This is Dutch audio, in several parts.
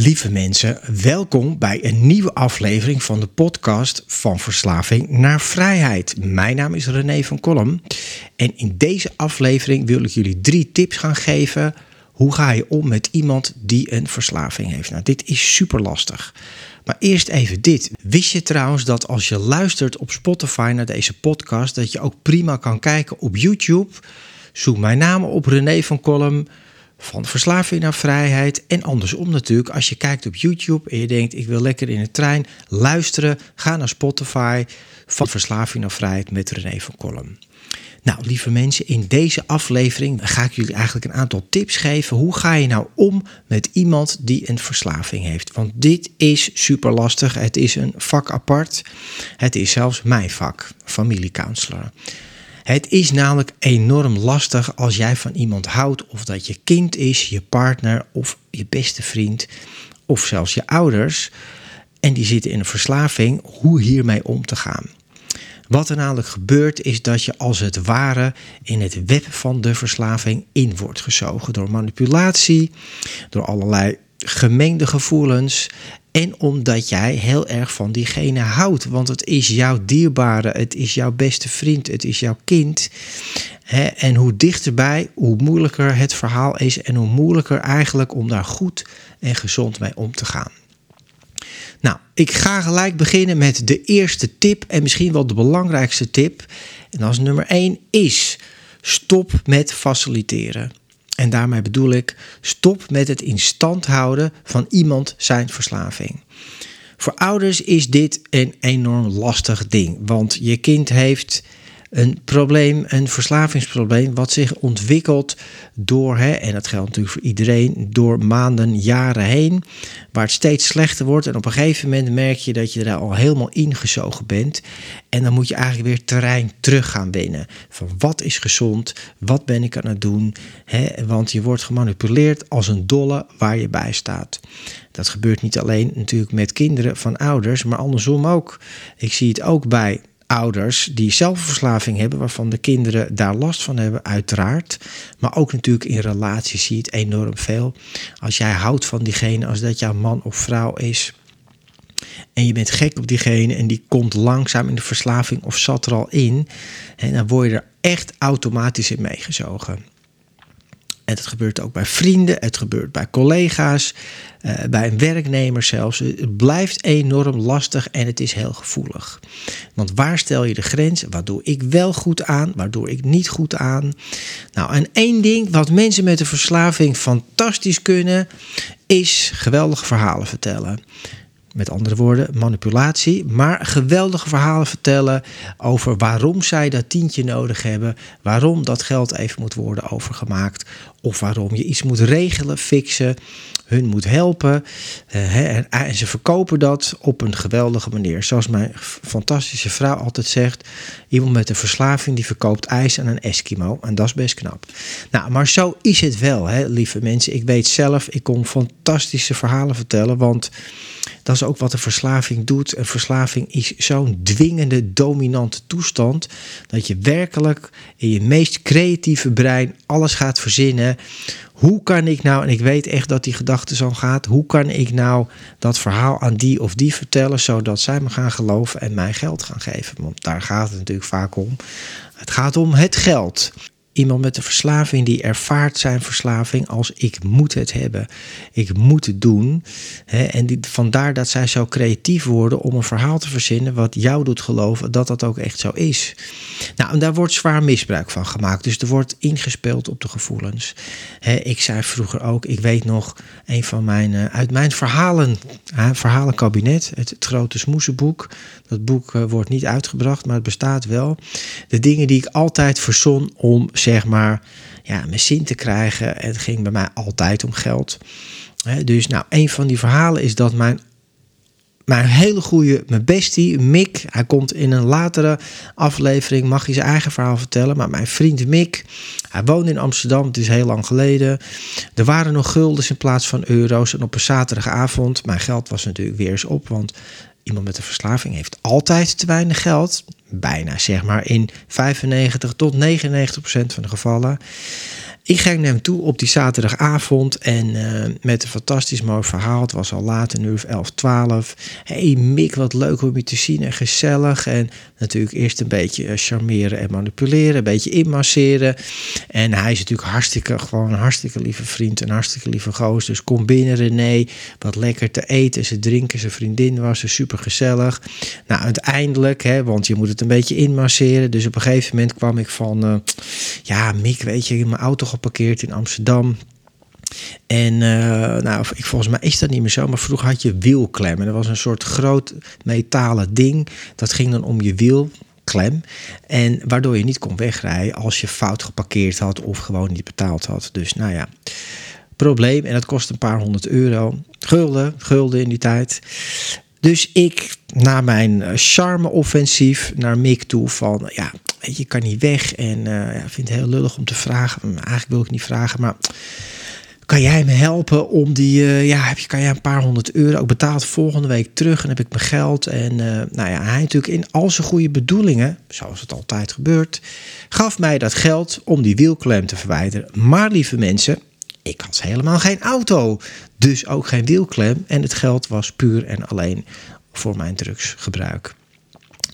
Lieve mensen, welkom bij een nieuwe aflevering van de podcast van verslaving naar vrijheid. Mijn naam is René van Kolm en in deze aflevering wil ik jullie drie tips gaan geven. Hoe ga je om met iemand die een verslaving heeft? Nou, dit is super lastig. Maar eerst even dit. Wist je trouwens dat als je luistert op Spotify naar deze podcast, dat je ook prima kan kijken op YouTube? Zoek mijn naam op René van Kolm van verslaving naar vrijheid. En andersom natuurlijk, als je kijkt op YouTube en je denkt: ik wil lekker in de trein luisteren, ga naar Spotify van verslaving naar vrijheid met René van Kolm. Nou, lieve mensen, in deze aflevering ga ik jullie eigenlijk een aantal tips geven. Hoe ga je nou om met iemand die een verslaving heeft? Want dit is super lastig. Het is een vak apart. Het is zelfs mijn vak, familiecounselor. Het is namelijk enorm lastig als jij van iemand houdt, of dat je kind is, je partner of je beste vriend, of zelfs je ouders, en die zitten in een verslaving, hoe hiermee om te gaan. Wat er namelijk gebeurt is dat je als het ware in het web van de verslaving in wordt gezogen door manipulatie, door allerlei gemengde gevoelens en omdat jij heel erg van diegene houdt. Want het is jouw dierbare, het is jouw beste vriend, het is jouw kind. en hoe dichterbij, hoe moeilijker het verhaal is en hoe moeilijker eigenlijk om daar goed en gezond mee om te gaan. Nou, ik ga gelijk beginnen met de eerste tip en misschien wel de belangrijkste tip. En dat is nummer 1 is stop met faciliteren. En daarmee bedoel ik, stop met het in stand houden van iemand zijn verslaving. Voor ouders is dit een enorm lastig ding, want je kind heeft een probleem, een verslavingsprobleem, wat zich ontwikkelt door, hè, en dat geldt natuurlijk voor iedereen, door maanden, jaren heen, waar het steeds slechter wordt. En op een gegeven moment merk je dat je er al helemaal ingezogen bent. En dan moet je eigenlijk weer terrein terug gaan winnen. Van wat is gezond, wat ben ik aan het doen, hè, want je wordt gemanipuleerd als een dolle waar je bij staat. Dat gebeurt niet alleen natuurlijk met kinderen van ouders, maar andersom ook. Ik zie het ook bij ouders die zelf verslaving hebben, waarvan de kinderen daar last van hebben, uiteraard. Maar ook natuurlijk in relaties zie je het enorm veel. Als jij houdt van diegene, als dat jouw man of vrouw is. En je bent gek op diegene en die komt langzaam in de verslaving of zat er al in. Dan word je er echt automatisch in meegezogen. En het gebeurt ook bij vrienden, het gebeurt bij collega's, uh, bij een werknemer zelfs. Het blijft enorm lastig en het is heel gevoelig. Want waar stel je de grens? Waar doe ik wel goed aan? Waar doe ik niet goed aan? Nou, en één ding wat mensen met een verslaving fantastisch kunnen, is geweldige verhalen vertellen. Met andere woorden, manipulatie. Maar geweldige verhalen vertellen over waarom zij dat tientje nodig hebben. Waarom dat geld even moet worden overgemaakt. Of waarom je iets moet regelen, fixen. Hun moet helpen. Uh, en ze verkopen dat op een geweldige manier. Zoals mijn fantastische vrouw altijd zegt. Iemand met een verslaving die verkoopt ijs aan een Eskimo. En dat is best knap. Nou, maar zo is het wel, hè, lieve mensen. Ik weet zelf, ik kon fantastische verhalen vertellen. Want dat is ook wat de verslaving doet. Een verslaving is zo'n dwingende, dominante toestand. Dat je werkelijk in je meest creatieve brein alles gaat verzinnen. Hoe kan ik nou, en ik weet echt dat die gedachte zo gaat. Hoe kan ik nou dat verhaal aan die of die vertellen. Zodat zij me gaan geloven en mij geld gaan geven? Want daar gaat het natuurlijk vaak om. Het gaat om het geld Iemand met een verslaving die ervaart zijn verslaving als ik moet het hebben. Ik moet het doen. en die, vandaar dat zij zo creatief worden om een verhaal te verzinnen wat jou doet geloven dat dat ook echt zo is. Nou, en daar wordt zwaar misbruik van gemaakt. Dus er wordt ingespeeld op de gevoelens. ik zei vroeger ook, ik weet nog, een van mijn, uh, uit mijn verhalen, verhalenkabinet, het, het grote smoezenboek. Dat boek uh, wordt niet uitgebracht, maar het bestaat wel. De dingen die ik altijd verzon om, zeg maar, ja, mijn zin te krijgen. Het ging bij mij altijd om geld. dus nou, een van die verhalen is dat mijn mijn hele goede, mijn bestie, Mick. Hij komt in een latere aflevering, mag hij zijn eigen verhaal vertellen. Maar mijn vriend Mick, hij woonde in Amsterdam, het is heel lang geleden. Er waren nog guldens in plaats van euro's. En op een zaterdagavond, mijn geld was natuurlijk weer eens op. Want iemand met een verslaving heeft altijd te weinig geld. Bijna zeg maar in 95 tot 99 procent van de gevallen. Ik ging naar hem toe op die zaterdagavond en uh, met een fantastisch mooi verhaal. Het was al laat, een uur of 11, 12. hey Mick, wat leuk om je te zien en gezellig. En natuurlijk eerst een beetje eh, charmeren en manipuleren, een beetje inmasseren. En hij is natuurlijk hartstikke, gewoon een hartstikke lieve vriend, een hartstikke lieve goos. Dus kom binnen René, wat lekker te eten. Ze drinken, zijn vriendin was er super gezellig. Nou, uiteindelijk, hè, want je moet het een beetje inmasseren. Dus op een gegeven moment kwam ik van, uh, ja Mick, weet je, in mijn auto geparkeerd in Amsterdam. En uh, nou, ik, volgens mij is dat niet meer zo, maar vroeger had je wielklem. En dat was een soort groot metalen ding. Dat ging dan om je wielklem. En waardoor je niet kon wegrijden als je fout geparkeerd had of gewoon niet betaald had. Dus nou ja, probleem. En dat kost een paar honderd euro. Gulden, gulden in die tijd. Dus ik, na mijn eh, charme-offensief naar Mick toe van... ja, weet je, kan niet weg. En uh, ja, vind het heel lullig om te vragen. Eigenlijk wil ik niet vragen, maar kan jij me helpen om die, uh, ja, heb je, kan jij een paar honderd euro ook betaald volgende week terug en heb ik mijn geld. En nou ja, hij natuurlijk in al zijn goede bedoelingen, zoals het altijd gebeurt, gaf mij dat geld om die wielklem te verwijderen. Maar lieve mensen, ik had helemaal geen auto, dus ook geen wielklem. En het geld was puur en alleen voor mijn drugsgebruik.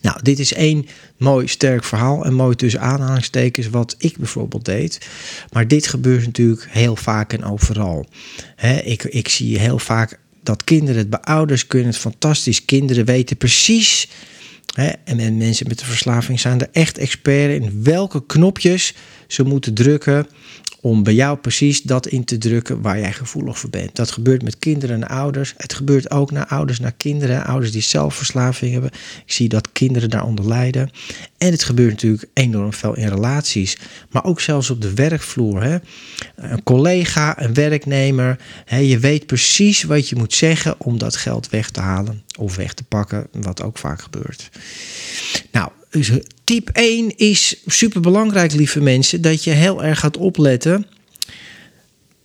Nou, dit is één mooi sterk verhaal en mooi tussen aanhalingstekens wat ik bijvoorbeeld deed. Maar dit gebeurt natuurlijk heel vaak en overal. ik, ik zie heel vaak dat kinderen het bij ouders kunnen het fantastisch. Kinderen weten precies, en mensen met de verslaving zijn er echt expert in welke knopjes ze moeten drukken om bij jou precies dat in te drukken waar jij gevoelig voor bent. Dat gebeurt met kinderen en ouders. Het gebeurt ook naar ouders naar kinderen, ouders die zelfverslaving hebben. Ik zie dat kinderen daaronder lijden. En het gebeurt natuurlijk enorm veel in relaties, maar ook zelfs op de werkvloer. Hè? Een collega, een werknemer, hè, je weet precies wat je moet zeggen om dat geld weg te halen of weg te pakken, wat ook vaak gebeurt. Nou, tip 1 is super belangrijk, lieve mensen, dat je heel erg gaat opletten.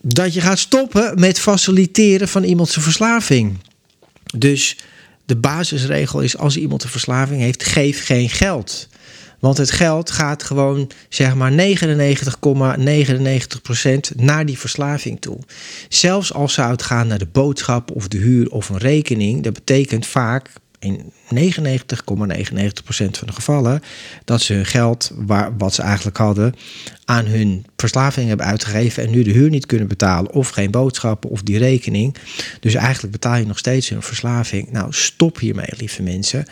Dat je gaat stoppen met faciliteren van iemands verslaving. Dus de basisregel is: als iemand een verslaving heeft, geef geen geld. Want het geld gaat gewoon, zeg maar, 99,99% naar die verslaving toe. Zelfs als ze uitgaan naar de boodschap of de huur of een rekening, dat betekent vaak in 99,99% van de gevallen dat ze hun geld, waar, wat ze eigenlijk hadden, aan hun verslaving hebben uitgegeven en nu de huur niet kunnen betalen of geen boodschappen of die rekening. Dus eigenlijk betaal je nog steeds hun verslaving. Nou, stop hiermee, lieve mensen.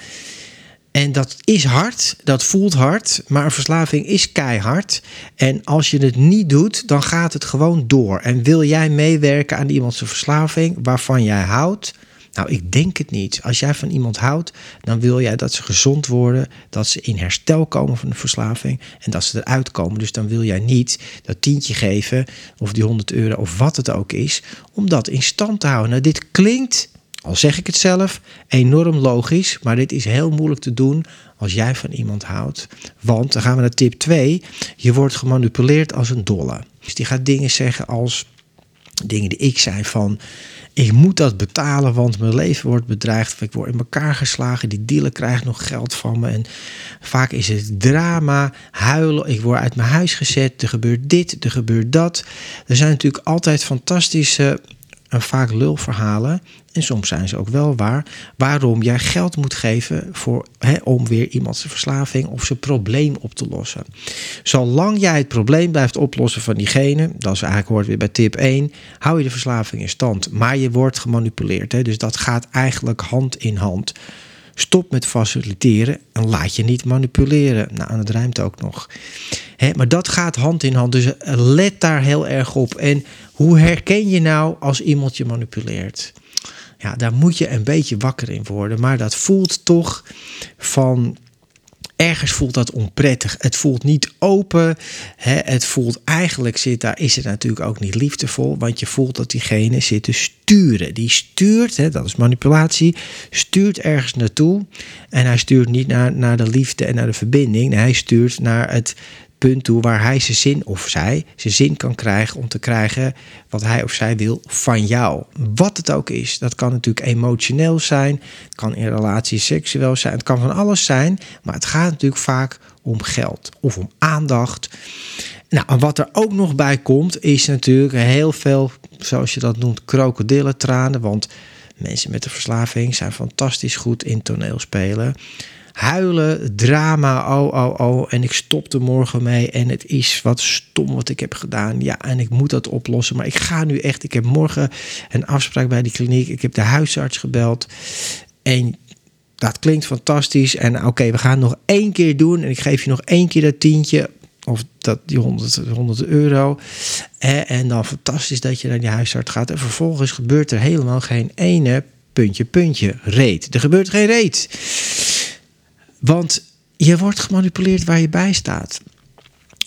En dat is hard, dat voelt hard, maar een verslaving is keihard. En als je het niet doet, dan gaat het gewoon door. En wil jij meewerken aan iemands verslaving waarvan jij houdt, nou, ik denk het niet. Als jij van iemand houdt, dan wil jij dat ze gezond worden, dat ze in herstel komen van de verslaving en dat ze eruit komen. Dus dan wil jij niet dat tientje geven of die 100 euro of wat het ook is, om dat in stand te houden. Nou, dit klinkt, al zeg ik het zelf, enorm logisch, maar dit is heel moeilijk te doen als jij van iemand houdt. Want dan gaan we naar tip 2. Je wordt gemanipuleerd als een dolle. Dus die gaat dingen zeggen als dingen die ik zei van ik moet dat betalen, want mijn leven wordt bedreigd. Of ik word in elkaar geslagen. Die dealer krijgt nog geld van me. En vaak is het drama, huilen. Ik word uit mijn huis gezet. Er gebeurt dit, er gebeurt dat. Er zijn natuurlijk altijd fantastische vaak lulverhalen, en soms zijn ze ook wel waar, waarom jij geld moet geven voor, om weer iemands verslaving of zijn probleem op te lossen. Zolang jij het probleem blijft oplossen van diegene, dat is eigenlijk hoort weer bij tip 1, hou je de verslaving in stand. Maar je wordt gemanipuleerd, dus dat gaat eigenlijk hand in hand. Stop met faciliteren en laat je niet manipuleren. Nou, en het ruimt ook nog. maar dat gaat hand in hand. Dus let daar heel erg op. En hoe herken je nou als iemand je manipuleert? Ja, daar moet je een beetje wakker in worden. Maar dat voelt toch van ergens voelt dat onprettig. Het voelt niet open. Hè? Het voelt eigenlijk zit daar, is het natuurlijk ook niet liefdevol. Want je voelt dat diegene zit te sturen. Die stuurt, hè, dat is manipulatie, stuurt ergens naartoe. En hij stuurt niet naar, naar de liefde en naar de verbinding. Hij stuurt naar het punt toe waar hij zijn zin of zij zijn zin kan krijgen om te krijgen wat hij of zij wil van jou. Wat het ook is. Dat kan natuurlijk emotioneel zijn, het kan in relatie seksueel zijn, het kan van alles zijn, maar het gaat natuurlijk vaak om geld of om aandacht. Nou, wat er ook nog bij komt, is natuurlijk heel veel, zoals je dat noemt, krokodillentranen. Want mensen met de verslaving zijn fantastisch goed in toneelspelen huilen, drama, oh, oh, oh. En ik stop er morgen mee en het is wat stom wat ik heb gedaan. Ja, en ik moet dat oplossen. Maar ik ga nu echt, ik heb morgen een afspraak bij die kliniek. Ik heb de huisarts gebeld. En dat klinkt fantastisch. En oké, we gaan nog één keer doen. En ik geef je nog één keer dat tientje. Of dat, die 100, 100 euro. En dan fantastisch dat je naar die huisarts gaat. En vervolgens gebeurt er helemaal geen ene puntje, puntje, reet. Er gebeurt geen reet. Want je wordt gemanipuleerd waar je bij staat.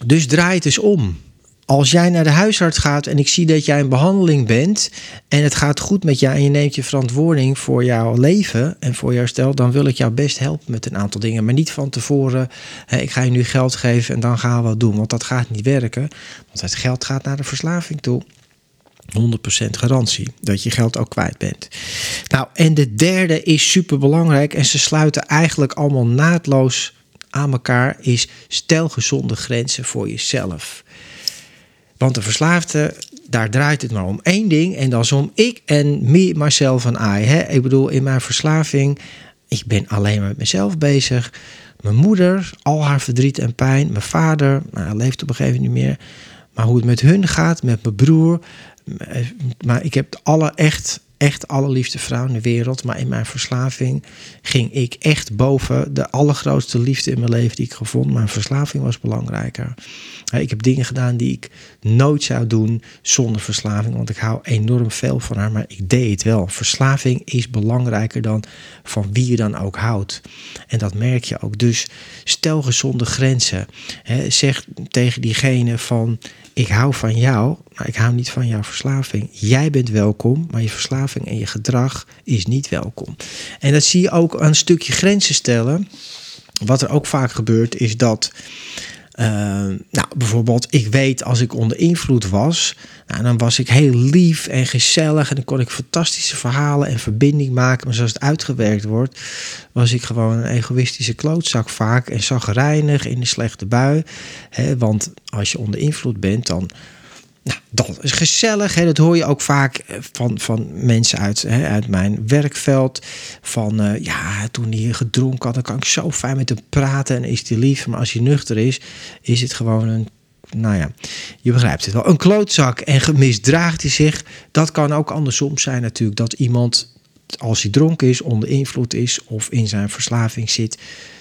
Dus draai het eens om. Als jij naar de huisarts gaat en ik zie dat jij in behandeling bent en het gaat goed met jou en je neemt je verantwoording voor jouw leven en voor jouw stel, dan wil ik jou best helpen met een aantal dingen. Maar niet van tevoren, ik ga je nu geld geven en dan gaan we wat doen, want dat gaat niet werken. Want het geld gaat naar de verslaving toe. 100% garantie dat je geld ook kwijt bent. Nou, en de derde is super belangrijk en ze sluiten eigenlijk allemaal naadloos aan elkaar is stel gezonde grenzen voor jezelf. Want de verslaafde, daar draait het maar om één ding en dat is om ik en me, myself en I. Hè? Ik bedoel, in mijn verslaving, ik ben alleen met mezelf bezig. Mijn moeder, al haar verdriet en pijn. Mijn vader, nou, leeft op een gegeven moment niet meer. Maar hoe het met hun gaat, met mijn broer, maar ik heb alle echt, echt allerliefste vrouw in de wereld. Maar in mijn verslaving ging ik echt boven de allergrootste liefde in mijn leven die ik gevonden. Mijn verslaving was belangrijker. Ik heb dingen gedaan die ik nooit zou doen zonder verslaving. Want ik hou enorm veel van haar, maar ik deed het wel. Verslaving is belangrijker dan van wie je dan ook houdt. En dat merk je ook. Dus stel gezonde grenzen. Zeg tegen diegene van ik hou van jou, maar ik hou niet van jouw verslaving. Jij bent welkom, maar je verslaving en je gedrag is niet welkom. En dat zie je ook een stukje grenzen stellen. Wat er ook vaak gebeurt, is dat uh, nou, bijvoorbeeld, ik weet als ik onder invloed was, nou, dan was ik heel lief en gezellig en dan kon ik fantastische verhalen en verbinding maken. Maar zoals het uitgewerkt wordt, was ik gewoon een egoïstische klootzak vaak en zagrijnig in de slechte bui. Hè, want als je onder invloed bent, dan nou, dat is gezellig. Hè? Dat hoor je ook vaak eh, van, van mensen uit, hè, uit mijn werkveld. Van uh, ja, toen hij gedronken had, dan kan ik zo fijn met hem praten en is hij lief. Maar als hij nuchter is, is het gewoon een. Nou ja, je begrijpt het wel. Een klootzak en gemisdraagt hij zich. Dat kan ook andersom zijn natuurlijk. Dat iemand, als hij dronken is, onder invloed is of in zijn verslaving zit,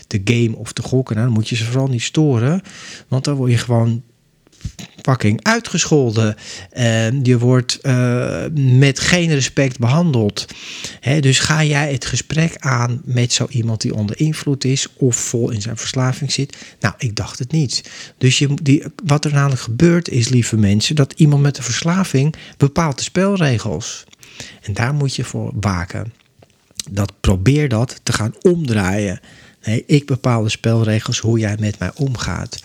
de game of te gokken. Dan moet je ze vooral niet storen. Want dan word je gewoon fucking uitgescholden. Uh, je wordt uh, met geen respect behandeld. dus ga jij het gesprek aan met zo iemand die onder invloed is of vol in zijn verslaving zit? Nou, ik dacht het niet. Dus je, die, wat er namelijk gebeurt is, lieve mensen, dat iemand met een verslaving bepaalt de spelregels. En daar moet je voor waken. Dat probeer dat te gaan omdraaien. Ik bepaal de spelregels hoe jij met mij omgaat.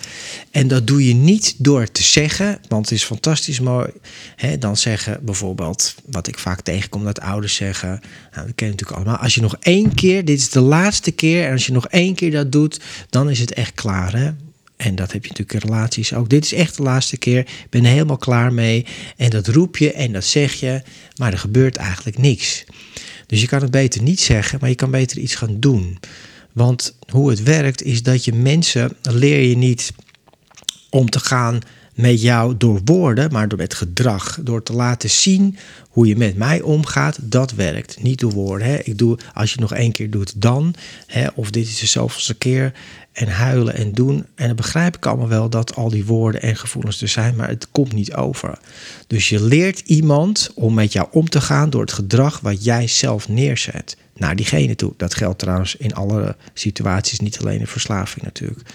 En dat doe je niet door te zeggen, want het is fantastisch mooi. Hè, dan zeggen bijvoorbeeld, wat ik vaak tegenkom, dat ouders zeggen. Nou, dat ken je natuurlijk allemaal. Als je nog één keer, dit is de laatste keer, en als je nog één keer dat doet, dan is het echt klaar. Hè? En dat heb je natuurlijk in relaties ook. Dit is echt de laatste keer. Ik ben er helemaal klaar mee. En dat roep je en dat zeg je. Maar er gebeurt eigenlijk niks. Dus je kan het beter niet zeggen, maar je kan beter iets gaan doen. Want hoe het werkt is dat je mensen leer je niet om te gaan met jou door woorden, maar door met gedrag. Door te laten zien hoe je met mij omgaat, dat werkt. Niet door woorden. Hè. Ik doe, als je nog één keer doet, dan. Hè, of dit is de zoveelste keer. En huilen en doen. En dan begrijp ik allemaal wel dat al die woorden en gevoelens er zijn, maar het komt niet over. Dus je leert iemand om met jou om te gaan door het gedrag wat jij zelf neerzet naar diegene toe. Dat geldt trouwens in alle situaties, niet alleen in verslaving natuurlijk.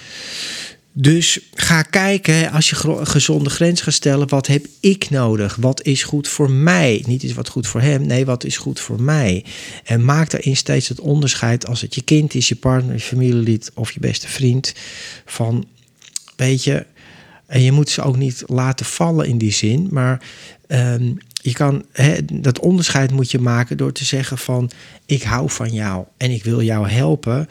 Dus ga kijken, als je gezonde grens gaat stellen, wat heb ik nodig? Wat is goed voor mij? Niet iets wat goed voor hem, nee, wat is goed voor mij? En maak daarin steeds het onderscheid als het je kind is, je partner, je familielid of je beste vriend. Van, weet je, en je moet ze ook niet laten vallen in die zin, maar um, je kan dat onderscheid moet je maken door te zeggen van ik hou van jou en ik wil jou helpen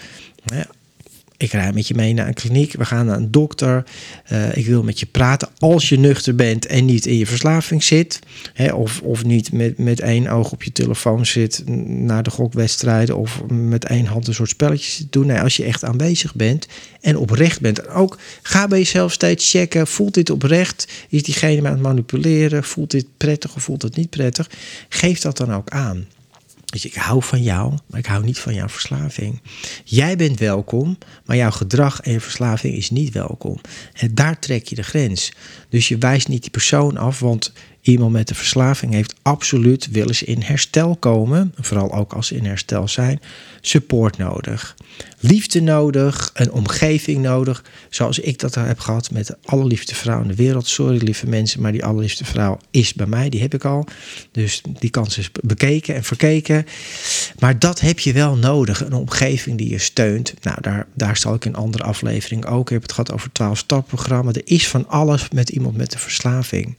ik rij met je mee naar een kliniek, we gaan naar een dokter. Uh, ik wil met je praten als je nuchter bent en niet in je verslaving zit. Hè, of, of niet met, met één oog op je telefoon zit naar de gokwedstrijden. Of met één hand een soort spelletjes doen. Nee, als je echt aanwezig bent en oprecht bent. Ook ga bij jezelf steeds checken. Voelt dit oprecht? Is diegene aan het manipuleren? Voelt dit prettig of voelt het niet prettig? Geef dat dan ook aan. Dus ik hou van jou, maar ik hou niet van jouw verslaving. Jij bent welkom, maar jouw gedrag en je verslaving is niet welkom. En daar trek je de grens. Dus je wijst niet die persoon af, want iemand met een verslaving heeft absoluut, willen ze in herstel komen, vooral ook als ze in herstel zijn, support nodig liefde nodig, een omgeving nodig. Zoals ik dat heb gehad met de allerliefste vrouw in de wereld. Sorry lieve mensen, maar die allerliefste vrouw is bij mij. Die heb ik al. Dus die kans is bekeken en verkeken. Maar dat heb je wel nodig. Een omgeving die je steunt. Nou, daar, daar zal ik in een andere aflevering ook. Ik heb het gehad over 12 stapprogramma. Er is van alles met iemand met een verslaving.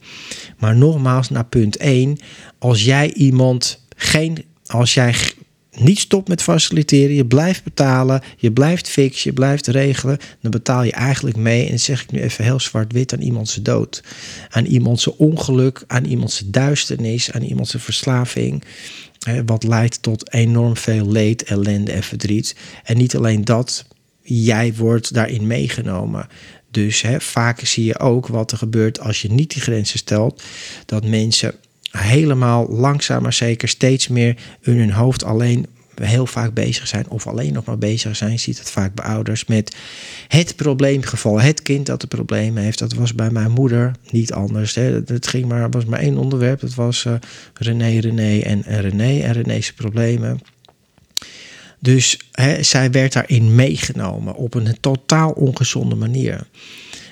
Maar nogmaals, naar punt 1. Als jij iemand geen als jij niet stopt met faciliteren, je blijft betalen, je blijft fixen, je blijft regelen, dan betaal je eigenlijk mee, en zeg ik nu even heel zwart-wit, aan iemands dood. Aan iemands ongeluk, aan iemands duisternis, aan iemands verslaving. Wat leidt tot enorm veel leed, ellende en verdriet. En niet alleen dat, jij wordt daarin meegenomen. Dus hè, vaak zie je ook wat er gebeurt als je niet die grenzen stelt. Dat mensen helemaal langzaam maar zeker steeds meer in hun hoofd alleen heel vaak bezig zijn of alleen nog maar bezig zijn. Ziet het vaak bij ouders met het probleemgeval. Het kind dat de problemen heeft. Dat was bij mijn moeder niet anders. Hè. Het ging maar, was maar één onderwerp. Dat was uh, René, René en, en René en René's problemen. Dus hè, zij werd daarin meegenomen op een totaal ongezonde manier.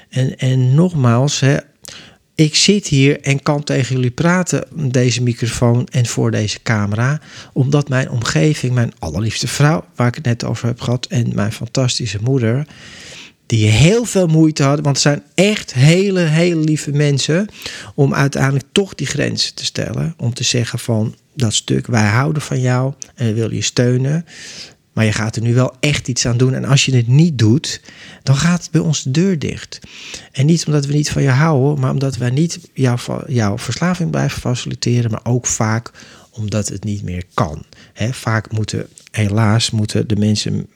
En, en nogmaals, hè, ik zit hier en kan tegen jullie praten, deze microfoon en voor deze camera, omdat mijn omgeving, mijn allerliefste vrouw, waar ik het net over heb gehad, en mijn fantastische moeder, die heel veel moeite hadden, want het zijn echt hele, hele lieve mensen, om uiteindelijk toch die grenzen te stellen. Om te zeggen van dat stuk, wij houden van jou en we willen je steunen. Maar je gaat er nu wel echt iets aan doen. En als je het niet doet, dan gaat bij ons de deur dicht. En niet omdat we niet van je houden, maar omdat wij niet jouw, jouw verslaving blijven faciliteren, maar ook vaak omdat het niet meer kan. vaak moeten, helaas, moeten de mensen,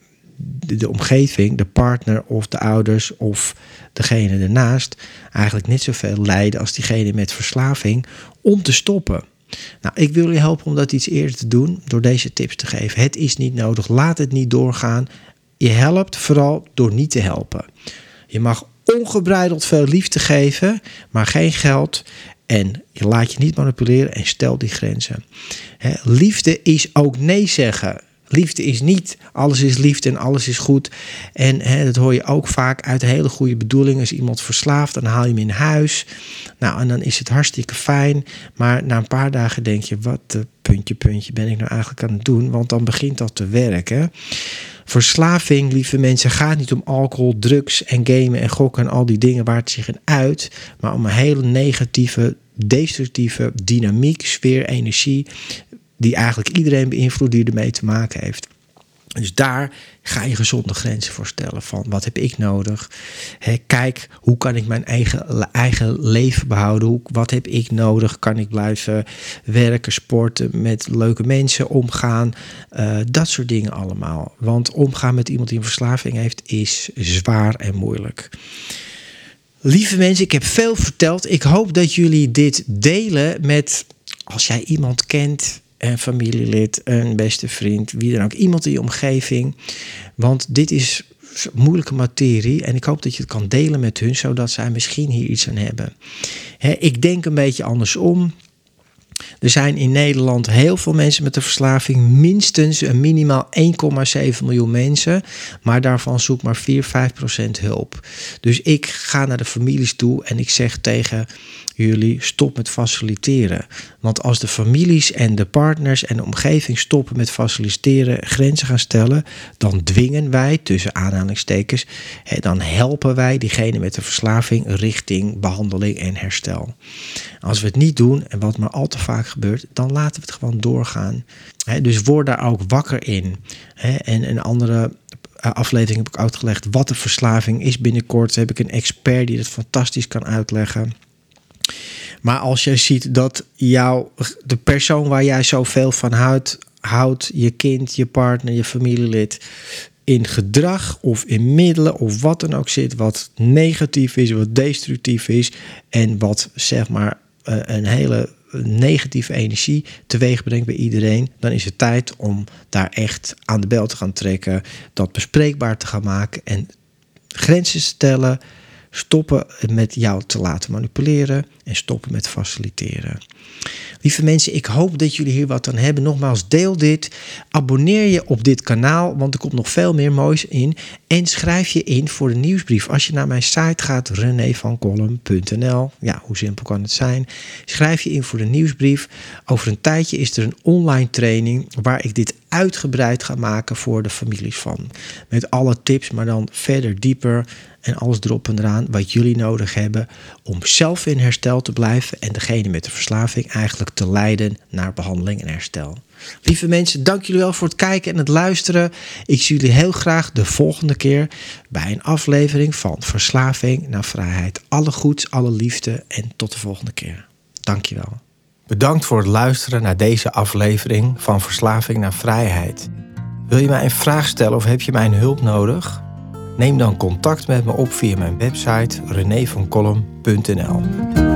de omgeving, de partner of de ouders of degene ernaast eigenlijk niet zoveel lijden als diegene met verslaving om te stoppen. Nou, ik wil je helpen om dat iets eerder te doen door deze tips te geven. Het is niet nodig, laat het niet doorgaan. Je helpt vooral door niet te helpen. Je mag ongebreideld veel liefde geven, maar geen geld. En je laat je niet manipuleren en stel die grenzen. liefde is ook nee zeggen. Liefde is niet alles is liefde en alles is goed. En hè, dat hoor je ook vaak uit hele goede bedoelingen. Als iemand verslaafd, dan haal je hem in huis. Nou, en dan is het hartstikke fijn. Maar na een paar dagen denk je, wat de puntje, puntje ben ik nou eigenlijk aan het doen? Want dan begint dat te werken. Verslaving, lieve mensen, gaat niet om alcohol, drugs en gamen en gokken en al die dingen waar het zich in uit. Maar om een hele negatieve, destructieve dynamiek, sfeer, energie die eigenlijk iedereen beïnvloedt die ermee te maken heeft. Dus daar ga je gezonde grenzen voor stellen. Van wat heb ik nodig? kijk, hoe kan ik mijn eigen, eigen leven behouden? Hoe, wat heb ik nodig? Kan ik blijven werken, sporten, met leuke mensen omgaan? Uh, dat soort dingen allemaal. Want omgaan met iemand die een verslaving heeft is zwaar en moeilijk. Lieve mensen, ik heb veel verteld. Ik hoop dat jullie dit delen met als jij iemand kent een familielid, een beste vriend, wie dan ook, iemand in je omgeving. Want dit is moeilijke materie en ik hoop dat je het kan delen met hun, zodat zij misschien hier iets aan hebben. ik denk een beetje andersom. Er zijn in Nederland heel veel mensen met een verslaving, minstens een minimaal 1,7 miljoen mensen, maar daarvan zoekt maar 4, 5 procent hulp. Dus ik ga naar de families toe en ik zeg tegen jullie stop met faciliteren. Want als de families en de partners en de omgeving stoppen met faciliteren, grenzen gaan stellen, dan dwingen wij, tussen aanhalingstekens, dan helpen wij diegene met de verslaving richting behandeling en herstel. Als we het niet doen, en wat maar al te vaak gebeurt, dan laten we het gewoon doorgaan. Dus word daar ook wakker in. En een andere eh, aflevering heb ik uitgelegd wat de verslaving is. Binnenkort heb ik een expert die het fantastisch kan uitleggen. Maar als je ziet dat jou, de persoon waar jij zoveel van houdt, houdt, je kind, je partner, je familielid, in gedrag of in middelen of wat dan ook zit, wat negatief is, wat destructief is en wat zeg maar eh, een hele negatieve energie teweeg brengt bij iedereen, dan is het tijd om daar echt aan de bel te gaan trekken, dat bespreekbaar te gaan maken en grenzen te stellen, stoppen met jou te laten manipuleren en stoppen met faciliteren. Lieve mensen, ik hoop dat jullie hier wat aan hebben. Nogmaals, deel dit. Abonneer je op dit kanaal, want er komt nog veel meer moois in. En schrijf je in voor de nieuwsbrief. Als je naar mijn site gaat, renévancolum.nl. Ja, hoe simpel kan het zijn? Schrijf je in voor de nieuwsbrief. Over een tijdje is er een online training waar ik dit uitgebreid ga maken voor de families van. Met alle tips, maar dan verder dieper en alles erop en eraan wat jullie nodig hebben om zelf in te blijven en degene met de verslaving eigenlijk te leiden naar behandeling en herstel. Lieve mensen, dank jullie wel voor het kijken en het luisteren. Ik zie jullie heel graag de volgende keer bij een aflevering van Verslaving naar Vrijheid. Alle goeds, alle liefde en tot de volgende keer. Dankjewel. Bedankt voor het luisteren naar deze aflevering van Verslaving naar Vrijheid. Wil je mij een vraag stellen of heb je mijn hulp nodig? Neem dan contact met me op via mijn website renévancolum.nl.